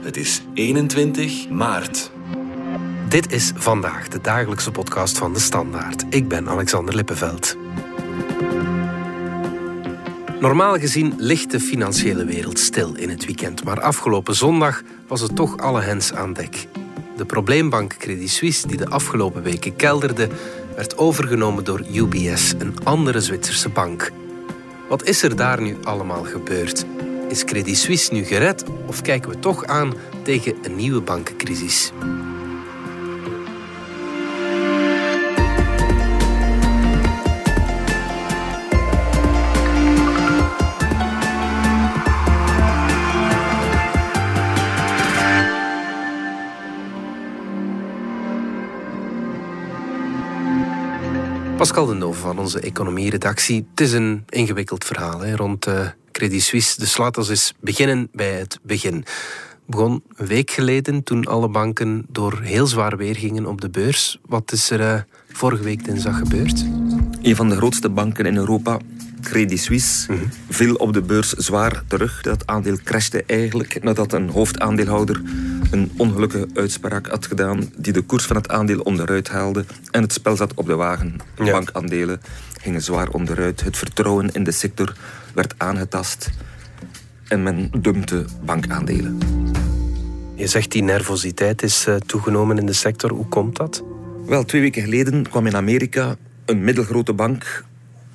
Het is 21 maart. Dit is vandaag de dagelijkse podcast van de Standaard. Ik ben Alexander Lippenveld. Normaal gezien ligt de financiële wereld stil in het weekend, maar afgelopen zondag was het toch alle hens aan dek. De probleembank Credit Suisse, die de afgelopen weken kelderde, werd overgenomen door UBS, een andere Zwitserse bank. Wat is er daar nu allemaal gebeurd? Is Credit Suisse nu gered of kijken we toch aan tegen een nieuwe bankencrisis? Pascal de Nove van onze economieredactie. Het is een ingewikkeld verhaal hè, rond uh, Credit Suisse. Dus laten we eens beginnen bij het begin. begon een week geleden toen alle banken door heel zwaar weer gingen op de beurs. Wat is er uh, vorige week dinsdag gebeurd? Een van de grootste banken in Europa Credit Suisse mm viel op de beurs zwaar terug. Dat aandeel crashte eigenlijk nadat een hoofdaandeelhouder een ongelukkige uitspraak had gedaan die de koers van het aandeel onderuit haalde en het spel zat op de wagen. Bankaandelen gingen zwaar onderuit. Het vertrouwen in de sector werd aangetast en men dumpte bankaandelen. Je zegt die nervositeit is eh, toegenomen in de sector. Hoe komt dat? Wel, twee weken geleden kwam in Amerika een middelgrote bank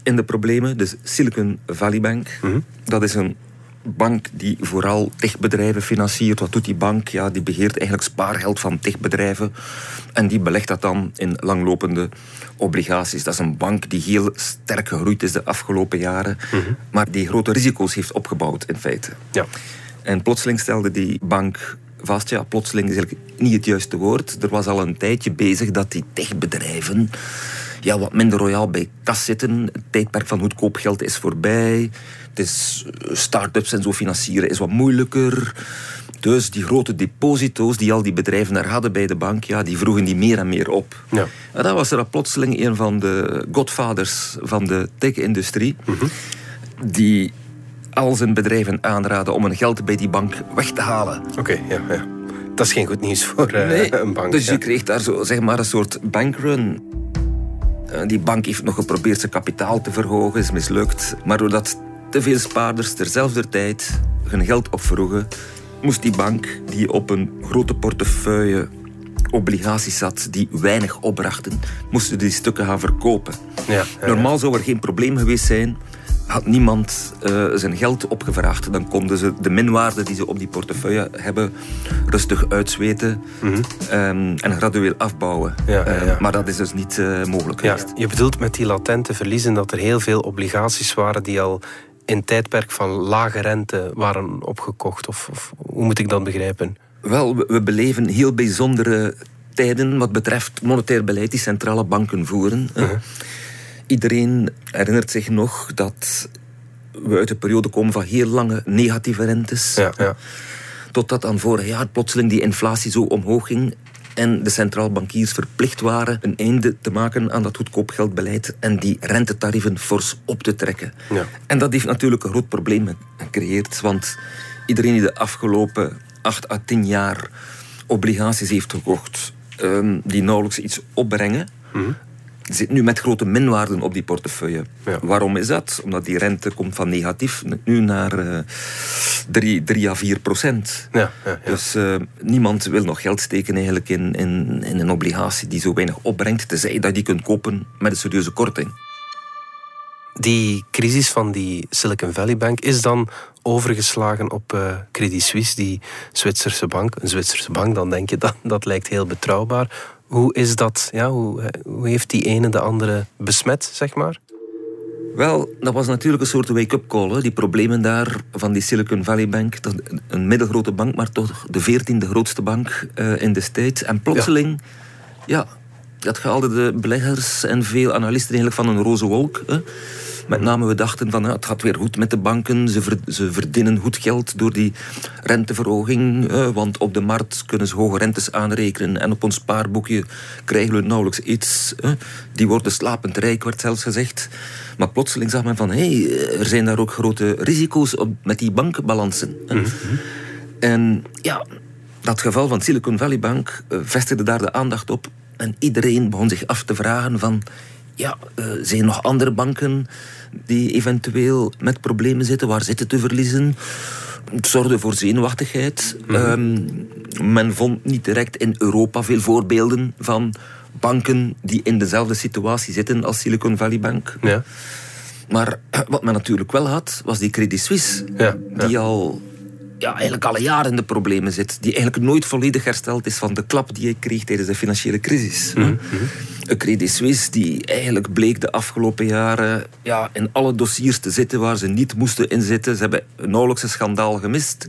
in de problemen. Dus Silicon Valley Bank. Mhm. Dat is een bank die vooral techbedrijven financiert. Wat doet die bank? Ja, die beheert eigenlijk spaargeld van techbedrijven. En die belegt dat dan in langlopende obligaties. Dat is een bank die heel sterk gegroeid is de afgelopen jaren. Mhm. Maar die grote risico's heeft opgebouwd in feite. Ja. En plotseling stelde die bank vast, ja, plotseling is eigenlijk niet het juiste woord. Er was al een tijdje bezig dat die techbedrijven ja, wat minder royaal bij kas zitten. Het tijdperk van goedkoop geld is voorbij. Het is eh, start-ups en zo financieren is wat moeilijker. Dus die grote deposito's die al die bedrijven er hadden bij de bank, ja, die vroegen die meer en meer op. Ja. En dan was er plotseling een van de godvaders van de tech-industrie, mhm. die al zijn bedrijven aanraden om hun geld bij die bank weg te halen. Oké, ja, ja. Dat is geen goed nieuws voor uh, een bank. Dus je kreeg daar zo, zeg maar een soort bankrun. Eh, die bank heeft nog geprobeerd zijn kapitaal te verhogen, is mislukt. Maar doordat te veel spaarders terzelfde tijd hun geld opvroegen, moest die bank, die op een grote portefeuille obligaties zat die weinig opbrachten, moesten die stukken gaan verkopen. Ja, Normaal zou er geen probleem geweest zijn had niemand uh, zijn geld opgevraagd. Dan konden ze de minwaarde die ze op die portefeuille hebben rustig uitzweten mm um, en gradueel afbouwen. Ja, uh, maar dat is dus niet uh, mogelijk geweest. je bedoelt met die latente verliezen dat er heel veel obligaties waren die al in tijdperk van lage rente waren opgekocht? Of, of hoe moet ik dat begrijpen? Wel, we, beleven heel bijzondere tijden wat betreft monetair beleid die centrale banken voeren. Uh Iedereen herinnert zich nog dat we uit een periode komen van heel lange negatieve rentes. Ja, ja. Totdat dan vorig jaar plotseling die inflatie zo omhoog ging en de centraal bankiers verplicht waren een einde te maken aan dat goedkoopgeldbeleid en die rentetarieven fors op te trekken. Ja. En dat heeft natuurlijk een groot probleem gecreëerd, want iedereen die de afgelopen acht à tien jaar obligaties heeft gekocht um, die nauwelijks iets opbrengen, mhm zit nu met grote minwaarden op die portefeuille. Waarom is dat? Omdat die rente komt van negatief nu naar uh, 3, 3 à 4 procent. Ja, ja, dus uh, niemand wil nog geld steken eigenlijk in, in, in een obligatie die zo weinig opbrengt, tenzij dat je die kunt kopen met een serieuze korting. Die crisis van die Silicon Valley Bank is dan overgeslagen op uh, Credit Suisse, die Zwitserse bank. Een Zwitserse bank, dan denk je dat, dat lijkt heel betrouwbaar. Hoe is dat? Ja, hoe, hoe heeft die ene de andere besmet, zeg maar? Wel, dat was natuurlijk een soort wake-up call. Die problemen daar van die Silicon Valley Bank. Een middelgrote bank, maar toch de veertiende grootste bank uh, in de States. En plotseling, ja, dat haalde de beleggers en veel analisten eigenlijk van een roze wolk. Hè. Met name we dachten van het gaat weer goed met de banken. Ze, ze verdienen goed geld door die renteverhoging. Eh, want op de markt kunnen ze hoge rentes aanrekenen. En op ons spaarboekje krijgen we nauwelijks iets. Eh. Die worden slapend rijk, werd zelfs gezegd. Maar plotseling zag men van hé, hey, er zijn daar ook grote risico's op, met die bankbalansen. Mm En ja, dat geval van Silicon Valley Bank vestigde daar de aandacht op. En iedereen begon zich af te vragen van... Ja, uh, zijn er nog andere banken die eventueel met problemen zitten? Waar zitten te verliezen? Het zorgde voor zenuwachtigheid. Mm -hmm. um, men vond niet direct in Europa veel voorbeelden van banken die in dezelfde situatie zitten als Silicon Valley Bank. Ja. Maar wat men natuurlijk wel had, was die Credit Suisse. Ja, ja. Die al ja, eigenlijk al jaren in de problemen zit. Die eigenlijk nooit volledig hersteld is van de klap die hij kreeg tijdens de financiële crisis. Mm -hmm. Een Credit Suisse die eigenlijk bleek de afgelopen jaren ja, in alle dossiers te zitten waar ze niet moesten inzitten. Ze hebben nauwelijks een schandaal gemist.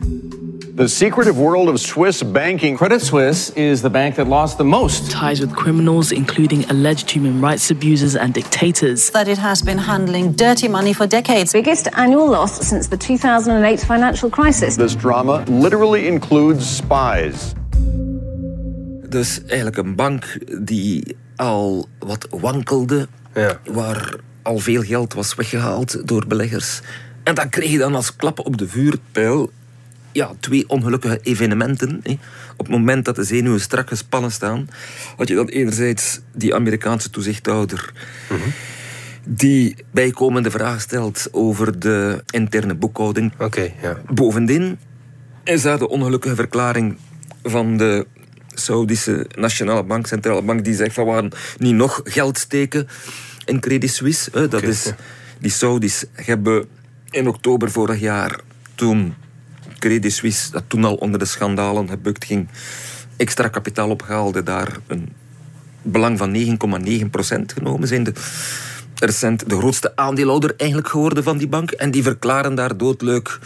The secretive world of Swiss banking. Credit Suisse is the bank that lost the most. Ties with criminals, including alleged human rights abusers and dictators. That it has been handling dirty money for decades. Biggest annual loss since the 2008 financial crisis. This drama literally includes spies. Dus eigenlijk een bank die al wat wankelde, ja. waar al veel geld was weggehaald door beleggers. En dan kreeg je dan als klap op de vuurpijl ja, twee ongelukkige evenementen. Hè. Op het moment dat de zenuwen strak gespannen staan, had je dan enerzijds die Amerikaanse toezichthouder. Mhm. Die bijkomende vraag stelt over de interne boekhouding. Oké, ja. Bovendien is daar de ongelukkige verklaring van de Saudische Nationale Bank, Centrale Bank, die zegt van we gaan niet nog geld steken in Credit Suisse. Hè. Dat is, die Saudis hebben in oktober vorig jaar, toen Credit Suisse, dat toen al onder de schandalen gebukt ging, extra kapitaal ophaalde, daar een belang van 9,9% genomen zijn. De, recent de grootste aandeelhouder eigenlijk geworden van die bank. En die verklaren daar doodleuk...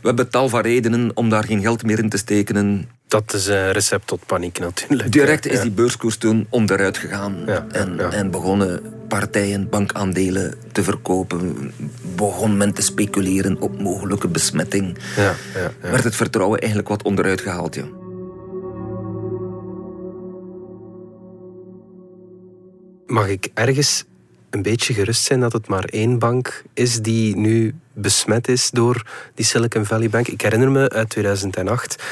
We hebben tal van redenen om daar geen geld meer in te steken. Dat is een recept tot paniek natuurlijk. direct is die beurskoers toen onderuit gegaan. Ja, en, ja. en begonnen partijen bankaandelen te verkopen. Begon men te speculeren op mogelijke besmetting. Ja, ja, ja. Werd het vertrouwen eigenlijk wat onderuit gehaald, ja. Mag ik ergens een beetje gerust zijn dat het maar één bank is die nu besmet is door die Silicon Valley Bank? Ik herinner me uit 2008,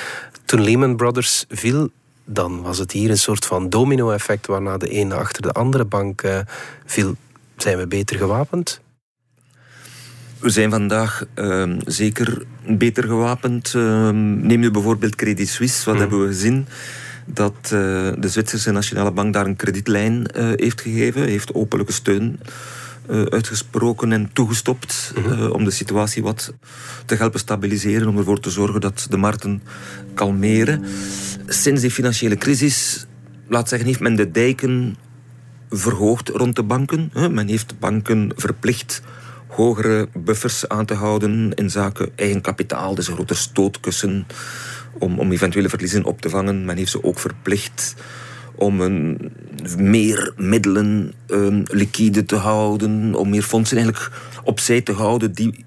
toen Lehman Brothers viel, dan was het hier een soort van domino-effect waarna de ene achter de andere bank eh, viel. Zijn we beter gewapend? We zijn vandaag ehm, zeker beter gewapend. Ehm, neem nu bijvoorbeeld Credit Suisse. Wat hebben we gezien? Dat eh, de Zwitserse Nationale Bank daar een kredietlijn eh, heeft gegeven. Heeft openlijke steun eh, uitgesproken en toegestopt. eh, om de situatie wat te helpen stabiliseren. Om ervoor te zorgen dat de markten kalmeren. Sinds die financiële crisis, laat zeggen, heeft men de dijken verhoogd rond de banken. Men heeft banken verplicht hogere buffers aan te houden in zaken eigen kapitaal, dus een groter stootkussen om, om eventuele verliezen op te vangen. Men heeft ze ook verplicht om een, meer middelen um, liquide te houden, om meer fondsen eigenlijk opzij te houden die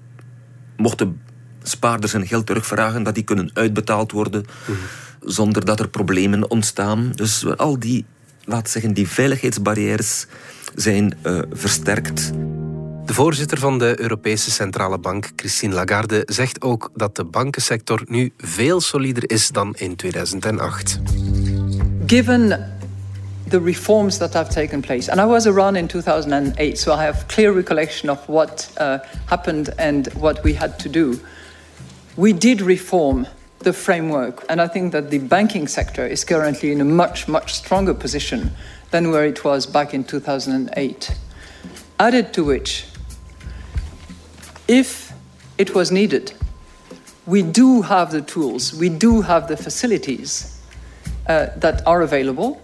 mochten spaarders hun geld terugvragen, dat die kunnen uitbetaald worden zonder dat er problemen ontstaan. Dus al die, laat zeggen, die veiligheidsbarrières zijn eh, versterkt. De voorzitter van de Europese Centrale Bank, Christine Lagarde, zegt ook dat de bankensector nu veel solider is dan in 2008. given the reforms that have taken place, and I was around in 2008, so I have clear recollection of what uh, happened and what we had to do. We did reform the framework, and I think that the banking sector is currently in a much, much stronger position than where it was back in 2008. Added to which, if it was needed, we do have the tools, we do have the facilities uh, that are available,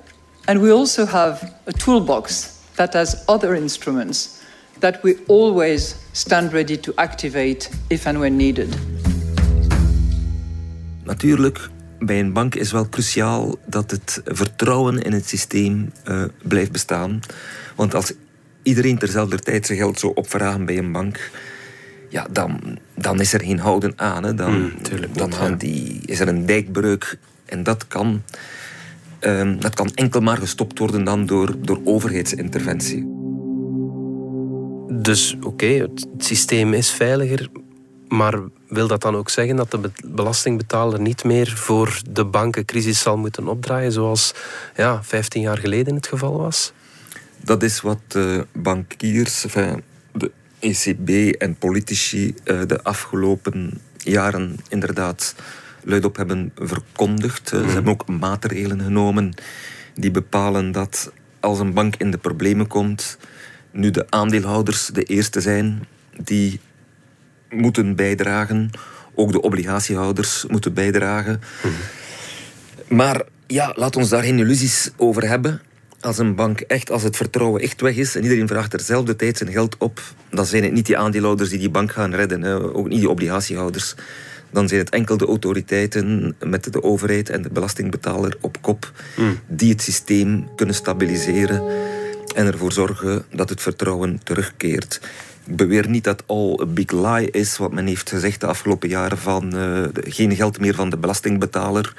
and we also have a toolbox that has other instruments that we always stand ready to activate if and when needed. Natuurlijk, bij een bank is wel cruciaal dat het vertrouwen in het systeem eh, blijft bestaan. Want als iedereen terzelfde tijd zijn geld zou opvragen bij een bank, ja, dan, dan is er geen houden aan. Hè. Dan, tuurlijk dan gaan die, is er een dijkbreuk. En dat kan, ehm, dat kan enkel maar gestopt worden dan door, door overheidsinterventie. Dus oké, het, het systeem is veiliger, maar wil dat dan ook zeggen dat de belastingbetaler niet meer voor de bankencrisis zal moeten opdraaien zoals ja, 15 jaar geleden het geval was? Dat is wat de bankiers, ECB en politici eh, de afgelopen jaren inderdaad luidop hebben verkondigd. Ze mhm. hebben ook maatregelen genomen die bepalen dat als een bank in de problemen komt, nu de aandeelhouders de eerste zijn die moeten bijdragen. Ook de obligatiehouders moeten bijdragen. Mhm. Maar ja, laat ons daar geen illusies over hebben. Als een bank echt, als het vertrouwen echt weg is en iedereen vraagt terzelfde tijd zijn geld op, dan zijn het niet die aandeelhouders die die bank gaan redden, hè. ook niet die obligatiehouders. Dan zijn het enkel de autoriteiten met de overheid en de belastingbetaler op kop mhm. die het systeem kunnen stabiliseren en ervoor zorgen dat het vertrouwen terugkeert. Ik beweer niet dat al een big lie is wat men heeft gezegd de afgelopen jaren van uh, geen geld meer van de belastingbetaler,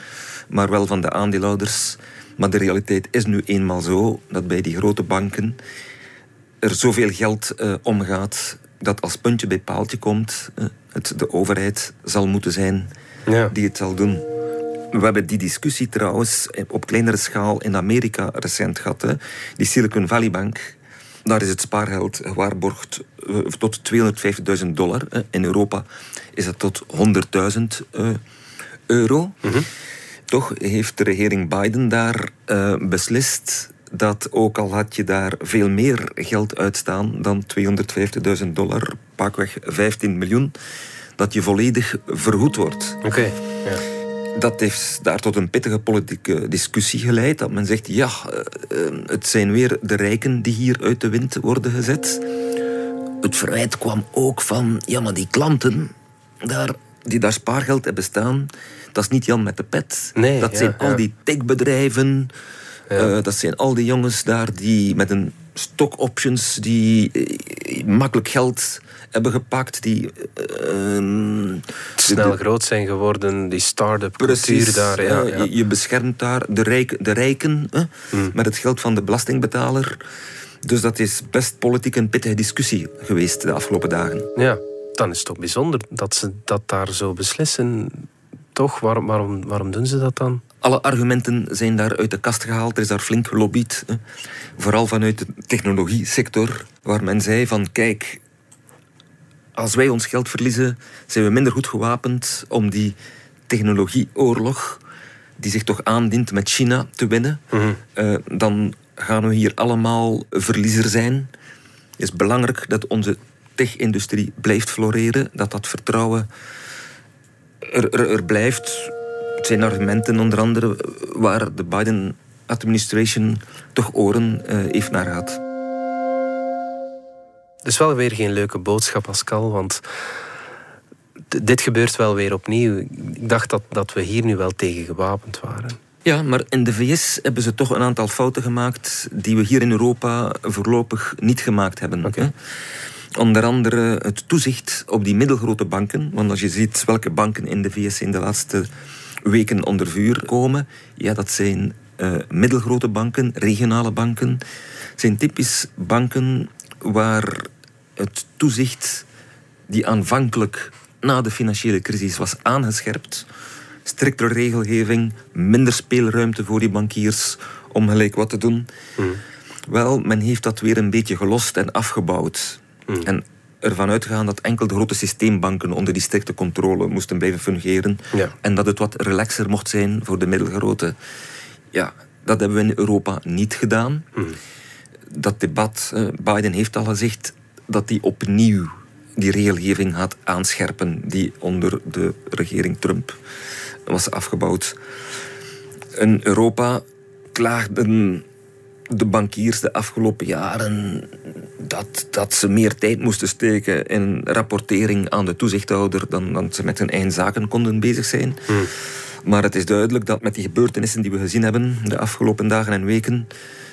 maar wel van de aandeelhouders. Maar de realiteit is nu eenmaal zo dat bij die grote banken er zoveel geld uh, omgaat dat als puntje bij paaltje komt, uh, het de overheid zal moeten zijn ja. die het zal doen. We hebben die discussie trouwens op kleinere schaal in Amerika recent gehad. Hè. Die Silicon Valley Bank, daar is het spaargeld gewaarborgd uh, tot 250.000 dollar. In Europa is dat tot 100.000 uh, euro. Mm -hmm. Toch heeft de regering Biden daar beslist dat ook al had je daar veel meer geld uitstaan dan 250.000 dollar, pakweg 15 miljoen, dat je volledig vergoed wordt. Oké. ja dat heeft daar tot een pittige politieke discussie geleid. Dat men zegt, ja, eh, eh, het zijn weer de rijken die hier uit de wind worden gezet. Het verwijt kwam ook van, ja, maar die klanten daar, die daar spaargeld hebben staan, dat is niet Jan met de pet. Nee, dat zijn al die techbedrijven. Ja. Uh, dat zijn al die jongens daar die met een stock options die makkelijk geld hebben gepakt. Die uh, snel groot zijn geworden, die start-up cultuur daar. Ja, ja. Je, beschermt daar de, rijk, de rijken hmm. met het geld van de belastingbetaler. Dus dat is best politiek een pittige discussie geweest de afgelopen dagen. Ja, dan is het toch bijzonder dat ze dat daar zo beslissen. Toch? Waarom, waarom, waarom doen ze dat dan? Alle argumenten zijn daar uit de kast gehaald. Er is daar flink gelobbyd. Vooral vanuit de technologie sector, waar men zei van kijk, als wij ons geld verliezen, zijn we minder goed gewapend om die technologieoorlog, die zich toch aandient met China, te winnen. Mhm. Eh, dan gaan we hier allemaal verliezer zijn. Het is belangrijk dat onze tech-industrie blijft floreren, dat dat vertrouwen er, er, blijft. Het zijn argumenten onder andere waar de Biden-administration toch oren uh, heeft naar gehad. Het is wel weer geen leuke boodschap, Pascal, want dit gebeurt wel weer opnieuw. Ik dacht dat, dat we hier nu wel tegen gewapend waren. Ja, maar in de VS hebben ze toch een aantal fouten gemaakt die we hier in Europa voorlopig niet gemaakt hebben. Okay. Onder andere het toezicht op die middelgrote banken. Want als je ziet welke banken in de VS in de laatste weken onder vuur komen, ja, dat zijn uh, middelgrote banken, regionale banken. zijn typisch banken waar het toezicht die aanvankelijk na de financiële crisis was aangescherpt, striktere regelgeving, minder speelruimte voor die bankiers om gelijk wat te doen. Mm. Wel, men heeft dat weer een beetje gelost en afgebouwd. Mm. En ervan uitgegaan dat enkel de grote systeembanken onder die strikte controle moesten blijven fungeren. En dat het wat relaxer mocht zijn voor de middelgrote. Ja, dat hebben we in Europa niet gedaan. Mm. Dat debat, eh, Biden heeft al gezegd, dat hij opnieuw die regelgeving gaat aanscherpen die onder de regering Trump was afgebouwd. In Europa klaagden de bankiers de afgelopen jaren dat, dat ze meer tijd moesten steken in rapportering aan de toezichthouder dan, dan ze met hun eigen zaken konden bezig zijn. Hmm. Maar het is duidelijk dat met die gebeurtenissen die we gezien hebben de afgelopen dagen en weken,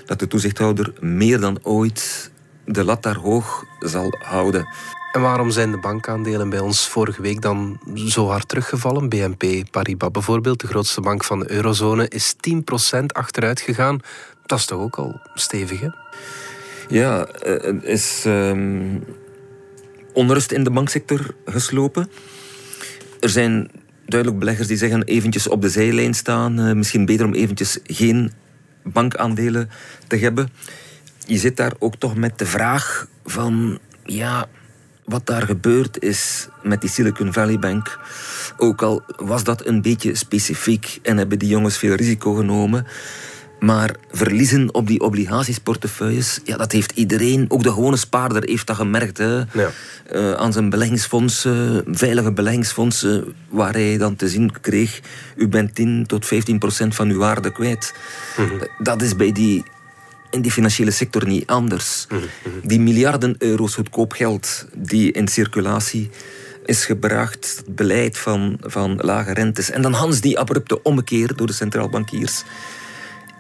dat de toezichthouder meer dan ooit de lat daar hoog zal houden. En waarom zijn de bankaandelen bij ons vorige week dan zo hard teruggevallen? BNP Paribas bijvoorbeeld, de grootste bank van de eurozone, is 10% achteruit gegaan. Dat is toch ook al stevig, hè? Ja, er is um, onrust in de banksector geslopen. Er zijn duidelijk beleggers die zeggen eventjes op de zijlijn staan. Uh, misschien beter om eventjes geen bankaandelen te hebben. Je zit daar ook toch met de vraag van... Ja, wat daar gebeurd is met die Silicon Valley Bank... Ook al was dat een beetje specifiek en hebben die jongens veel risico genomen... Maar verliezen op die obligatiesportefeuilles, ja, dat heeft iedereen, ook de gewone spaarder heeft dat gemerkt. Hè. Ja. Uh, aan zijn beleggingsfondsen, veilige beleggingsfondsen, waar hij dan te zien kreeg, u bent 10 tot 15 procent van uw waarde kwijt. Mhm. Dat is bij die, in die financiële sector niet anders. Mhm, mhm. Die miljarden euro's goedkoop geld die in circulatie is gebracht, het beleid van, van lage rentes. En dan Hans die abrupte ommekeer door de centraal bankiers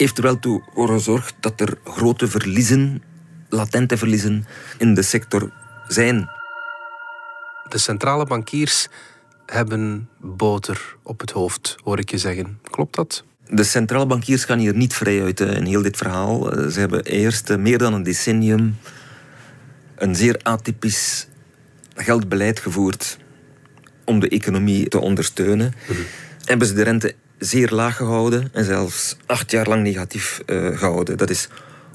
heeft er wel toe voor gezorgd dat er grote verliezen, latente verliezen, in de sector zijn. De centrale bankiers hebben boter op het hoofd, hoor ik je zeggen. Klopt dat? De centrale bankiers gaan hier niet vrij uit in heel dit verhaal. Ze hebben eerst meer dan een decennium een zeer atypisch geldbeleid gevoerd om de economie te ondersteunen. Mm Hebben ze de rente zeer laag gehouden en zelfs acht jaar lang negatief uh, gehouden. Dat is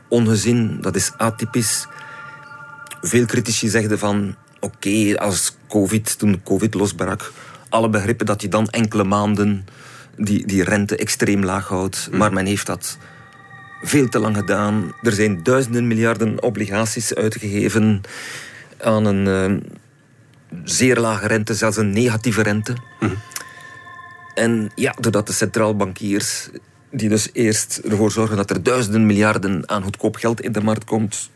ongezien, dat is atypisch. Veel critici zeggen van oké, als COVID, toen COVID losbrak, alle begrippen dat je dan enkele maanden die, die rente extreem laag houdt. Mm. Maar men heeft dat veel te lang gedaan. Er zijn duizenden miljarden obligaties uitgegeven aan een uh, zeer lage rente, zelfs een negatieve rente. Mm. En ja, doordat de centraal bankiers, die dus eerst ervoor zorgen dat er duizenden miljarden aan goedkoop geld in de markt komt,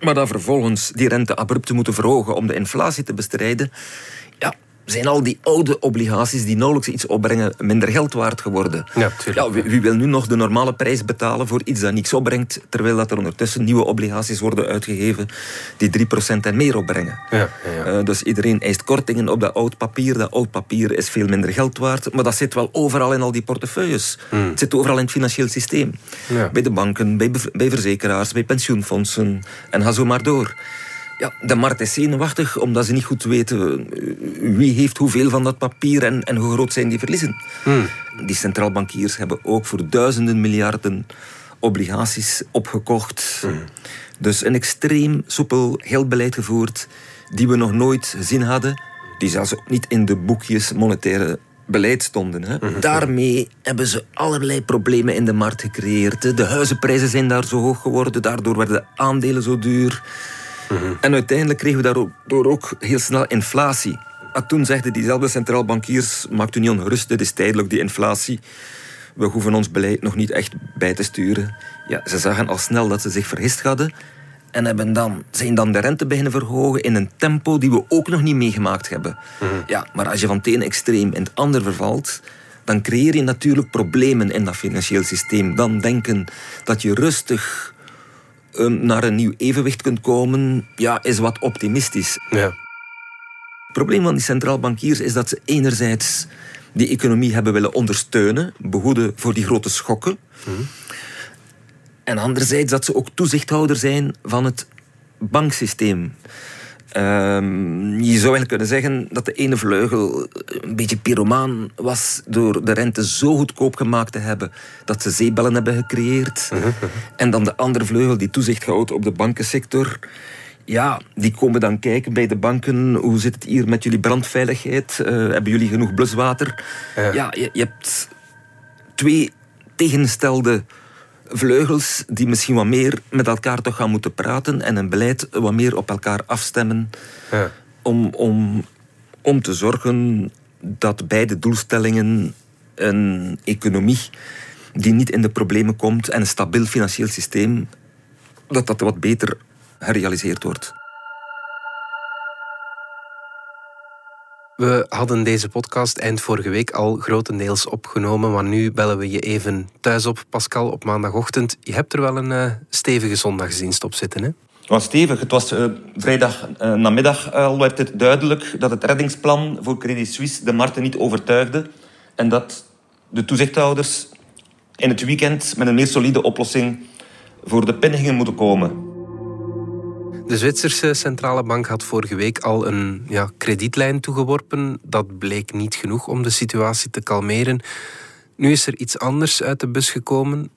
maar dan vervolgens die rente abrupt moeten verhogen om de inflatie te bestrijden, zijn al die oude obligaties die nauwelijks iets opbrengen minder geld waard geworden. Ja, ja wie, wie, wil nu nog de normale prijs betalen voor iets dat niets opbrengt, terwijl dat er ondertussen nieuwe obligaties worden uitgegeven die 3% en meer opbrengen. Ja, ja, uh, dus iedereen eist kortingen op dat oud papier. Dat oud papier is veel minder geld waard, maar dat zit wel overal in al die portefeuilles. Hmm. Het zit overal in het financieel systeem. Bij de banken, bij, bij verzekeraars, bij pensioenfondsen en ga zo maar door. Ja, de markt is zenuwachtig omdat ze niet goed weten eh, wie heeft hoeveel van dat papier en, en hoe groot zijn die verliezen. Hmm. Die centraalbankiers hebben ook voor duizenden miljarden obligaties opgekocht. Hmm. Dus een extreem soepel geldbeleid gevoerd die we nog nooit gezien hadden. Die zelfs ook niet in de boekjes monetaire beleid stonden. Hè. Hmm. Daarmee hebben ze allerlei problemen in de markt gecreëerd. De huizenprijzen zijn daar zo hoog geworden, daardoor werden de aandelen zo duur. En uiteindelijk kregen we daardoor ook heel snel inflatie. En toen zeiden diezelfde centraal bankiers, maakt u niet ongerust, dit is tijdelijk die inflatie. We hoeven ons beleid nog niet echt bij te sturen. Ja, ze zagen al snel dat ze zich vergist hadden en hebben dan, zijn dan de rente beginnen verhogen in een tempo die we ook nog niet meegemaakt hebben. Ja, maar als je van het ene extreem in het ander vervalt, dan creëer je natuurlijk problemen in dat financieel systeem. Dan denken dat je rustig um, naar een nieuw evenwicht kunt komen, ja, is wat optimistisch. Ja. Het probleem van die centraal bankiers is dat ze enerzijds die economie hebben willen ondersteunen, behoeden voor die grote schokken. Mhm. En anderzijds dat ze ook toezichthouder zijn van het banksysteem. Um, je zou eigenlijk kunnen zeggen dat de ene vleugel een beetje pyromaan was door de rente zo goedkoop gemaakt te hebben dat ze zeebellen hebben gecreëerd. En dan de andere vleugel die toezicht houdt op de bankensector. Ja, die komen dan kijken bij de banken. Hoe zit het hier met jullie brandveiligheid? Uh, hebben jullie genoeg bluswater? Ja, ja je, je hebt twee tegenstelde vleugels die misschien wat meer met elkaar toch gaan moeten praten en een beleid wat meer op elkaar afstemmen ja. om, om, om te zorgen dat beide doelstellingen een economie die niet in de problemen komt en een stabiel financieel systeem, dat dat wat beter gerealiseerd wordt. We hadden deze podcast eind vorige week al grotendeels opgenomen, maar nu bellen we je even thuis op, Pascal, op maandagochtend. Je hebt er wel een uh, stevige zondagsdienst op zitten, hè? Was stevig. Het was uh, vrijdag uh, namiddag al werd het duidelijk dat het reddingsplan voor Credit Suisse de markten niet overtuigde en dat de toezichthouders in het weekend met een meer solide oplossing voor de pen gingen moeten komen. De Zwitserse centrale bank had vorige week al een ja, kredietlijn toegeworpen. Dat bleek niet genoeg om de situatie te kalmeren. Nu is er iets anders uit de bus gekomen.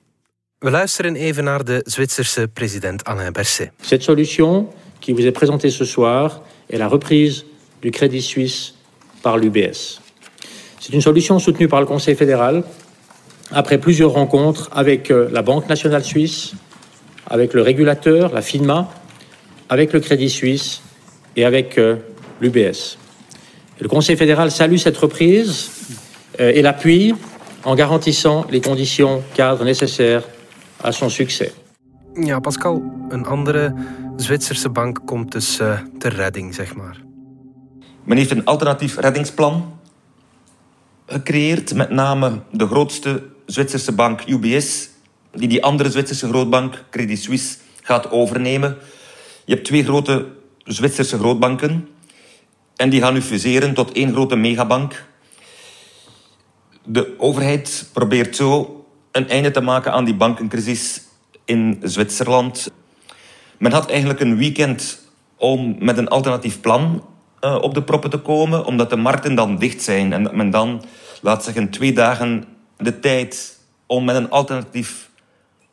We luisteren even naar de Zwitserse president Alain Berset. Cette solution qui vous est présentée ce soir est la reprise du Crédit Suisse par l'UBS. C'est une solution soutenue par le Conseil fédéral après plusieurs rencontres avec euh, la Banque nationale suisse, avec le régulateur, la FINMA, avec le Crédit Suisse et avec euh, l'UBS. Le Conseil fédéral salue cette reprise euh, et l'appuie en garantissant les conditions cadres nécessaires à son succès. Ja, Pascal, een andere Zwitserse bank komt dus uh, ter redding, zeg maar. Men heeft een alternatief reddingsplan gecreëerd, met name de grootste Zwitserse bank UBS, die die andere Zwitserse grootbank Credit Suisse gaat overnemen. Je hebt twee grote Zwitserse grootbanken en die gaan nu fuseren tot één grote megabank. De overheid probeert zo een einde te maken aan die bankencrisis in Zwitserland. Men had eigenlijk een weekend om met een alternatief plan uh, op de proppen te komen, omdat de markten dan dicht zijn en dat men dan, laat zeggen, twee dagen de tijd om met een alternatief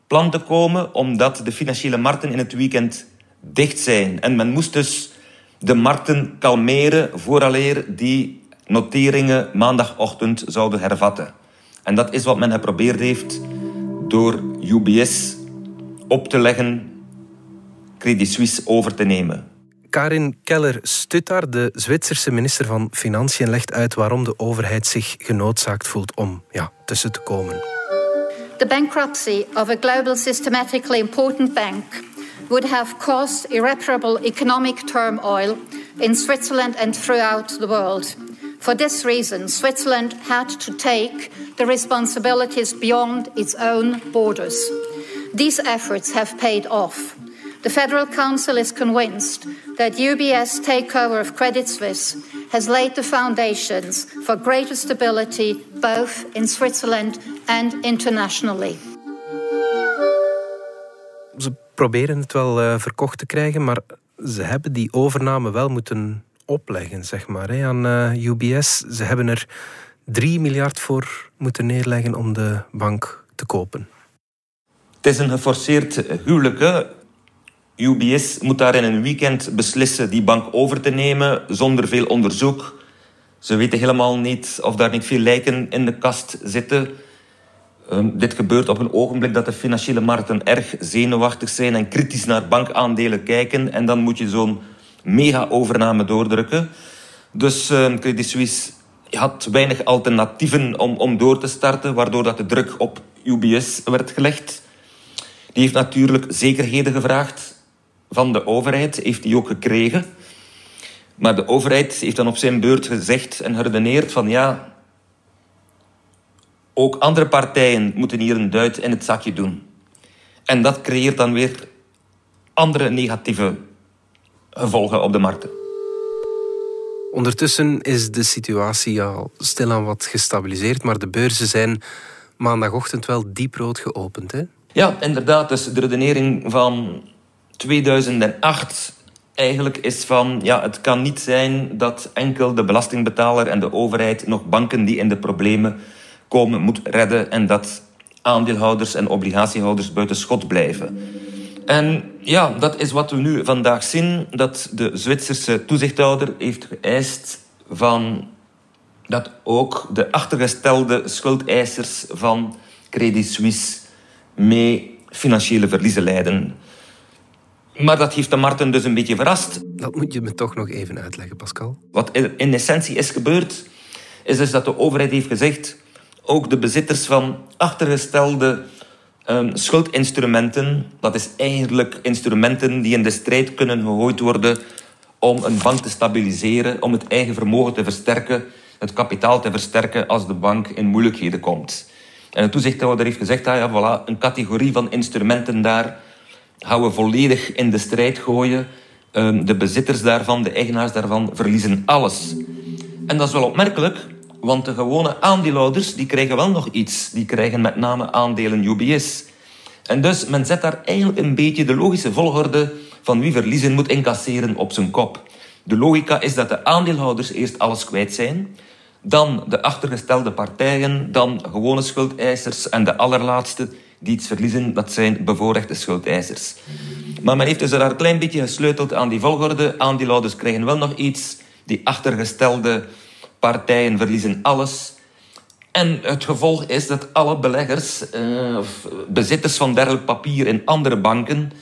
plan te komen, omdat de financiële markten in het weekend dicht zijn. En men moest dus de markten kalmeren vooraleer die noteringen maandagochtend zouden hervatten. En dat is wat men geprobeerd heeft door UBS op te leggen Credit Suisse over te nemen. Karin Keller-Stutar, de Zwitserse minister van Financiën, legt uit waarom de overheid zich genoodzaakt voelt om ja, tussen te komen. The bankruptcy of a global systematically important bank would have caused irreparable economic turmoil in Switzerland and throughout the world. For this reason, Switzerland had to take the responsibilities beyond its own borders. These efforts have paid off. The Federal Council is convinced that UBS takeover of Credit Suisse has laid the foundations for greater stability both in Switzerland and internationally. Proberen het wel uh, verkocht te krijgen, maar ze hebben die overname wel moeten opleggen, zeg maar, hè, aan uh, UBS. Ze hebben er 3 miljard voor moeten neerleggen om de bank te kopen. Het is een geforceerd huwelijk. UBS moet daar in een weekend beslissen die bank over te nemen zonder veel onderzoek. Ze weten helemaal niet of daar niet veel lijken in de kast zitten. Um, dit gebeurt op een ogenblik dat de financiële markten erg zenuwachtig zijn en kritisch naar bankaandelen kijken. En dan moet je zo'n mega-overname doordrukken. Dus uh, Credit Suisse had weinig alternatieven om, om door te starten, waardoor dat de druk op UBS werd gelegd. Die heeft natuurlijk zekerheden gevraagd van de overheid, heeft die ook gekregen. Maar de overheid heeft dan op zijn beurt gezegd en geredeneerd van ja, ook andere partijen moeten hier een duit in het zakje doen. En dat creëert dan weer andere negatieve gevolgen op de markten. Ondertussen is de situatie al stilaan wat gestabiliseerd, maar de beurzen zijn maandagochtend wel dieprood geopend. Hè? Ja, inderdaad. Dus de redenering van 2008 eigenlijk is van... Ja, het kan niet zijn dat enkel de belastingbetaler en de overheid... nog banken die in de problemen komen moet redden... en dat aandeelhouders en obligatiehouders buiten schot blijven. En ja, dat is wat we nu vandaag zien. Dat de Zwitserse toezichthouder heeft geëist van dat ook de achtergestelde schuldeisers van Credit Suisse mee financiële verliezen lijden. Maar dat heeft de markten dus een beetje verrast. Dat moet je me toch nog even uitleggen, Pascal. Wat in essentie is gebeurd, is dus dat de overheid heeft gezegd... ook de bezitters van achtergestelde um, schuldinstrumenten... dat is eigenlijk instrumenten die in de strijd kunnen gegooid worden... om een bank te stabiliseren, om het eigen vermogen te versterken... het kapitaal te versterken als de bank in moeilijkheden komt. En de toezichthouder heeft gezegd, ah ja, voilà, een categorie van instrumenten daar gaan we volledig in de strijd gooien. Ehm, de bezitters daarvan, de eigenaars daarvan, verliezen alles. En dat is wel opmerkelijk, want de gewone aandeelhouders die krijgen wel nog iets. Die krijgen met name aandelen UBS. En dus men zet daar eigenlijk een beetje de logische volgorde van wie verliezen moet incasseren op zijn kop. De logica is dat de aandeelhouders eerst alles kwijt zijn, dan de achtergestelde partijen, dan gewone schuldeisers en de allerlaatste die iets verliezen, dat zijn bevoorrechte schuldeisers. Maar men heeft dus daar een klein beetje gesleuteld aan die volgorde. Aandeelhouders krijgen wel nog iets, die achtergestelde partijen verliezen alles. En het gevolg is dat alle beleggers, uh, bezitters van dergelijk papier in andere banken,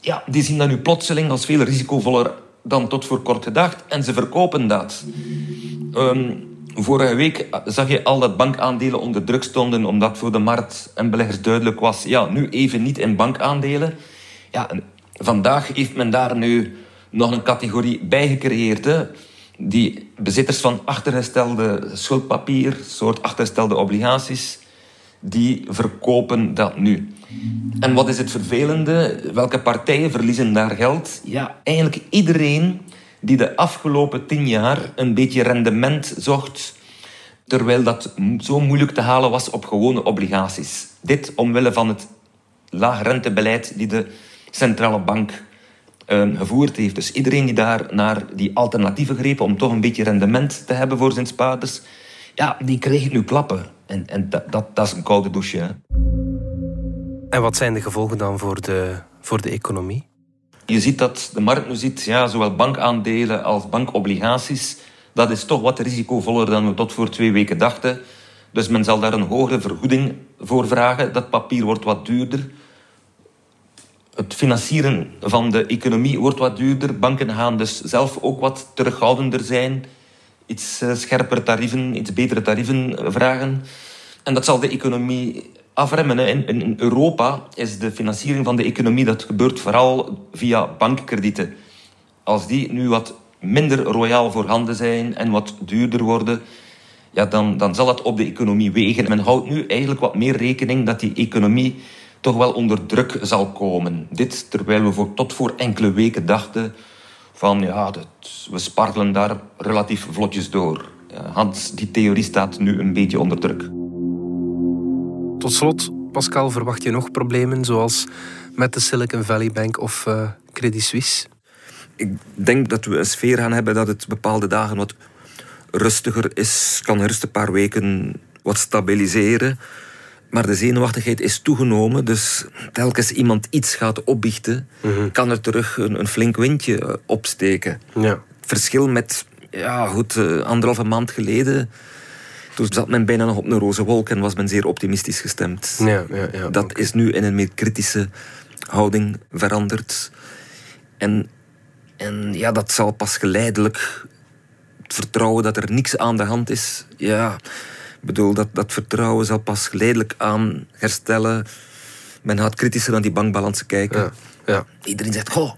ja, die zien dat nu plotseling als veel risicovoller dan tot voor kort gedacht. En ze verkopen dat. Um, vorige week zag je al dat bankaandelen onder druk stonden, omdat voor de markt en beleggers duidelijk was, ja, nu even niet in bankaandelen. Ja, vandaag heeft men daar nu nog een categorie bij gecreëerd. Die bezitters van achtergestelde schuldpapier, soort achtergestelde obligaties, die verkopen dat nu. En wat is het vervelende? Welke partijen verliezen daar geld? Ja, eigenlijk iedereen die de afgelopen tien jaar een beetje rendement zocht, terwijl dat zo moeilijk te halen was op gewone obligaties. Dit omwille van het laagrentebeleid die de centrale bank uh, gevoerd heeft. Dus iedereen die daar naar die alternatieven greep om toch een beetje rendement te hebben voor zijn spaarders, ja, die kreeg nu klappen. En, en dat, dat, dat is een koude douche. Hè. En wat zijn de gevolgen dan voor de, voor de economie? Je ziet dat de markt nu ziet, ja, zowel bankaandelen als bankobligaties, dat is toch wat risicovoller dan we tot voor twee weken dachten. Dus men zal daar een hogere vergoeding voor vragen. Dat papier wordt wat duurder. Het financieren van de economie wordt wat duurder. Banken gaan dus zelf ook wat terughoudender zijn. Iets eh, scherper tarieven, iets betere tarieven vragen. En dat zal de economie afremmen. In, in Europa is de financiering van de economie, dat gebeurt vooral via bankkredieten. Als die nu wat minder royaal voorhanden zijn en wat duurder worden, ja, dan, dan zal dat op de economie wegen. Men houdt nu eigenlijk wat meer rekening dat die economie toch wel onder druk zal komen. Dit terwijl we voor, tot voor enkele weken dachten van ja, dat, we spartelen daar relatief vlotjes door. Hans, die theorie staat nu een beetje onder druk. Tot slot, Pascal, verwacht je nog problemen zoals met de Silicon Valley Bank of uh, Credit Suisse? Ik denk dat we een sfeer gaan hebben dat het bepaalde dagen wat rustiger is. Kan eerst een paar weken wat stabiliseren. Maar de zenuwachtigheid is toegenomen, dus telkens iemand iets gaat opbiechten, mhm. kan er terug een, een, flink windje eh, opsteken. Ja. Verschil met, ja goed, uh, anderhalve maand geleden toen zat men bijna nog op een roze wolk en was men zeer optimistisch gestemd. Ja, ja, ja, dat is nu in een meer kritische houding veranderd. En, en ja, dat zal pas geleidelijk het vertrouwen dat er niks aan de hand is. Ja, bedoel, dat, dat vertrouwen zal pas geleidelijk aan herstellen. Men gaat kritischer naar die bankbalansen kijken. Ja, ja. Iedereen zegt, goh,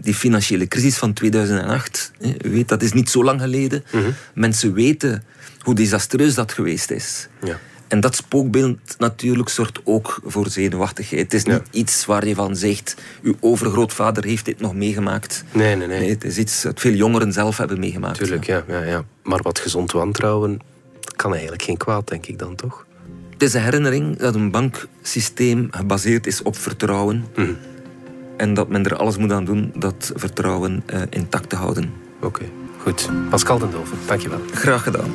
die financiële crisis van 2008, weet, dat is niet zo lang geleden. Mhm. Mensen weten hoe desastreus dat geweest is. Ja. En dat spookbeeld natuurlijk zorgt ook voor zenuwachtigheid. Het is niet iets waar je van zegt, uw overgrootvader heeft dit nog meegemaakt. Nee, nee, nee. nee het is iets dat veel jongeren zelf hebben meegemaakt. Tuurlijk, ja. Ja, ja. Maar wat gezond wantrouwen kan eigenlijk geen kwaad, denk ik dan toch? Het is een herinnering dat een banksysteem gebaseerd is op vertrouwen. Mhm. En dat men er alles moet aan doen dat vertrouwen uh, intact te houden. Oké, goed. Pascal den Doven, dankjewel. Graag gedaan.